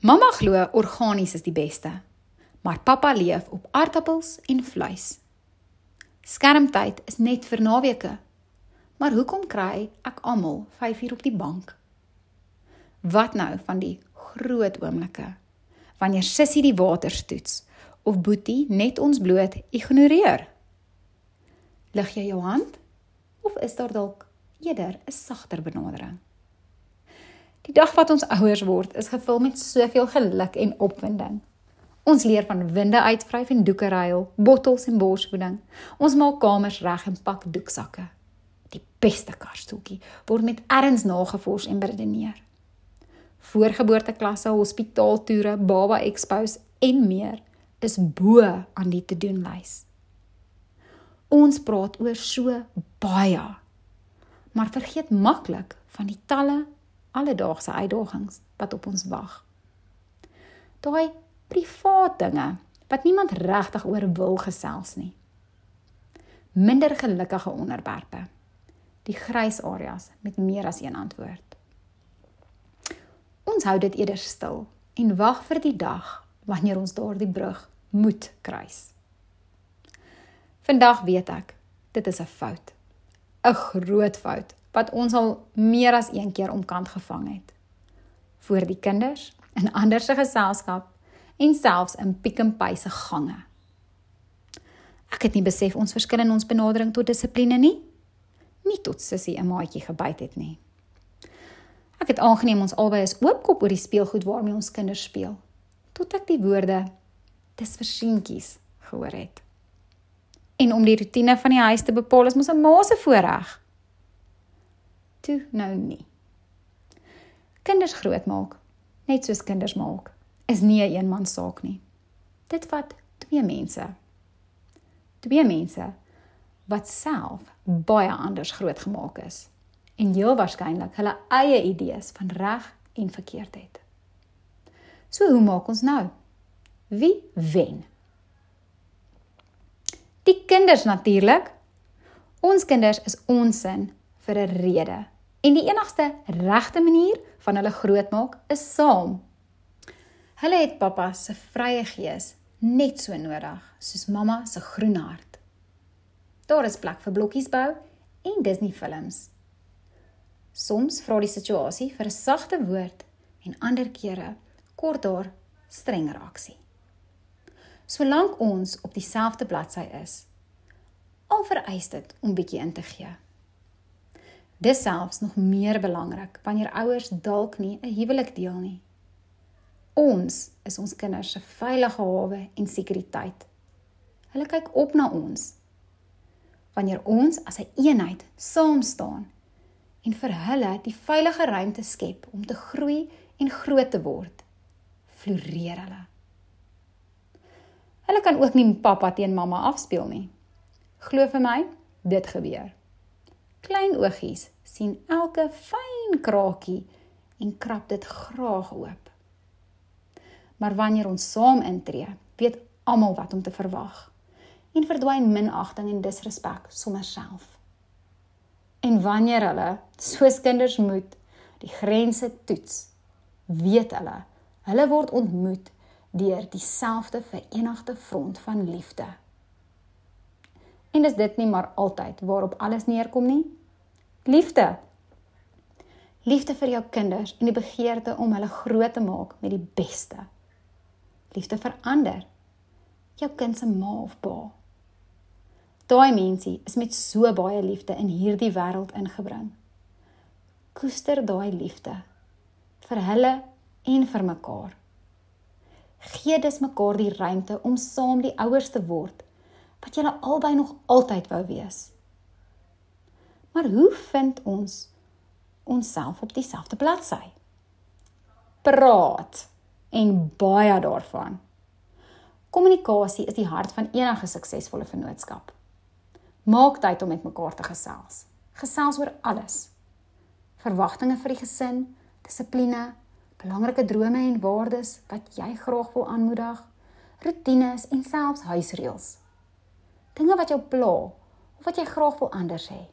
Mamma glo organies is die beste, maar pappa leef op aardappels en vleis. Skermtyd is net vir naweke. Maar hoekom kry ek almal 5 uur op die bank? Wat nou van die groot oomblikke wanneer Sissie die water stoets of Boetie net ons bloot ignoreer? Lig jy jou hand of is daar dalk eerder 'n sagter benadering? Die dag wat ons ouers word, is gevul met soveel geluk en opwinding. Ons leer van winde uitvryf en doeke ruil, bottels en borsvoeding. Ons maak kamers reg en pak doeksakke. Die beste karstoeltjie word met erns nagevors en beredeneer. Voorgeboorteklasse, hospitaaltoere, baba expos en meer is bo aan die te-doen lys. Ons praat oor so baie, maar vergeet maklik van die talle alledaagse uitdagings wat op ons wag. Daai privaat dinge wat niemand regtig oor wil gesels nie. Minder gelukkige onderwerpe. Die grys areas met meer as een antwoord. Ons hou dit eerder stil en wag vir die dag wanneer ons daardie brug moet kruis. Vandag weet ek, dit is 'n fout. 'n Groot fout wat ons al meer as een keer omkant gevang het. Voor die kinders, in ander se geselskap en selfs in Pick n Pay se gange. Ek het nie besef ons verskil in ons benadering tot dissipline nie. Nie tot sussie 'n maatjie gebyt het nie. Ek het aangeneem ons albei is oopkop oor die speelgoed waarmee ons kinders speel. Tot ek die woorde dis vir seentjies gehoor het. En om die rotine van die huis te bepaal is mos 'n ma se voorreg toe nou nie. Kinders grootmaak, net soos kinders maak, is nie 'n eenman saak nie. Dit vat twee mense. Twee mense wat self baie anders grootgemaak is en heel waarskynlik hulle eie idees van reg en verkeerd het. So hoe maak ons nou? Wie wen? Die kinders natuurlik. Ons kinders is ons sin vir 'n rede. En die enigste regte manier van hulle grootmaak is saam. Hulle het pappa se vrye gees net so nodig soos mamma se groen hart. Daar is plek vir blokkies bou en Disney films. Soms vra die situasie vir 'n sagte woord en ander kere kort daar streng reaksie. Solank ons op dieselfde bladsy is, al vereis dit om bietjie in te gee. Dis selfs nog meer belangrik wanneer ouers dalk nie 'n huwelik deel nie. Ons is ons kinders se veilige hawe en sekuriteit. Hulle kyk op na ons. Wanneer ons as 'n een eenheid saam staan en vir hulle die veilige ruimte skep om te groei en groot te word, floreer hulle. Hulle kan ook nie pappa teen mamma afspeel nie. Glo vir my, dit gebeur klein oogies sien elke fyn kraakie en krap dit graag oop. Maar wanneer ons saam intree, weet almal wat om te verwag en verdwyn minagting en disrespek sommer self. En wanneer hulle, soos kinders moet, die grense toets, weet hulle, hulle word ontmoet deur dieselfde verenigde front van liefde. En dis dit nie maar altyd waarop alles neerkom nie. Liefde. Liefde vir jou kinders en die begeerte om hulle groot te maak met die beste. Liefde vir ander. Jou kind se ma of pa. Daai mensie is met so baie liefde in hierdie wêreld ingebring. Koester daai liefde vir hulle en vir mekaar. Gee dus mekaar die ruimte om saam die ouers te word wat julle albei nog altyd wou wees. Maar hoe vind ons onsself op dieselfde bladsy? Praat en baie daarvan. Kommunikasie is die hart van enige suksesvolle vennootskap. Maak tyd om met mekaar te gesels. Gesels oor alles. Verwagtinge vir die gesin, dissipline, belangrike drome en waardes wat jy graag wil aanmoedig, rotines en selfs huisreëls. Dinge wat jou pla of wat jy graag wil anders hê.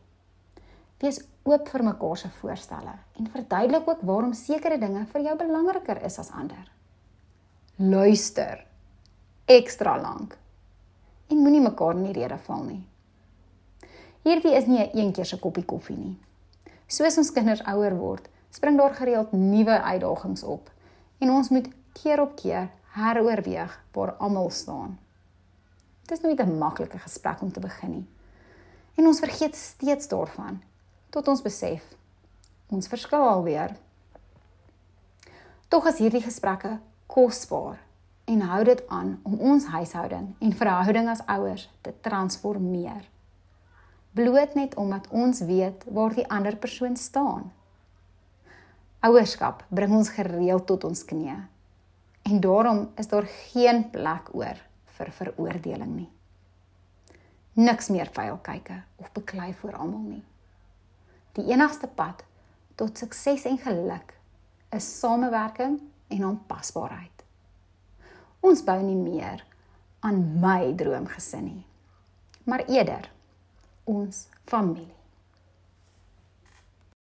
Wees oop vir mekaar se voorstelle en verduidelik ook waarom sekere dinge vir jou belangriker is as ander. luister ekstra lank en moenie mekaar in die rede val nie. Hierdie is nie 'n eenkeerse koppie koffie nie. Soos ons kinders ouer word, spring daar gereeld nuwe uitdagings op en ons moet keer op keer heroorweeg waar almal staan. Dit is nooit 'n maklike gesprek om te begin nie. En ons vergeet steeds daarvan tot ons besef ons verskil alweer. Tog is hierdie gesprekke kosbaar en hou dit aan om ons huishouding en verhouding as ouers te transformeer. Bloot net omdat ons weet waar die ander persoon staan. Ouerskap bring ons gereeld tot ons knieë. En daarom is daar geen plek oor vir veroordeling nie. Niks meer vuil kyke of beklei voor almal nie. Die enigste pad tot sukses en geluk is samewerking en aanpasbaarheid. Ons bou nie meer aan my droomgesin nie, maar eerder ons familie.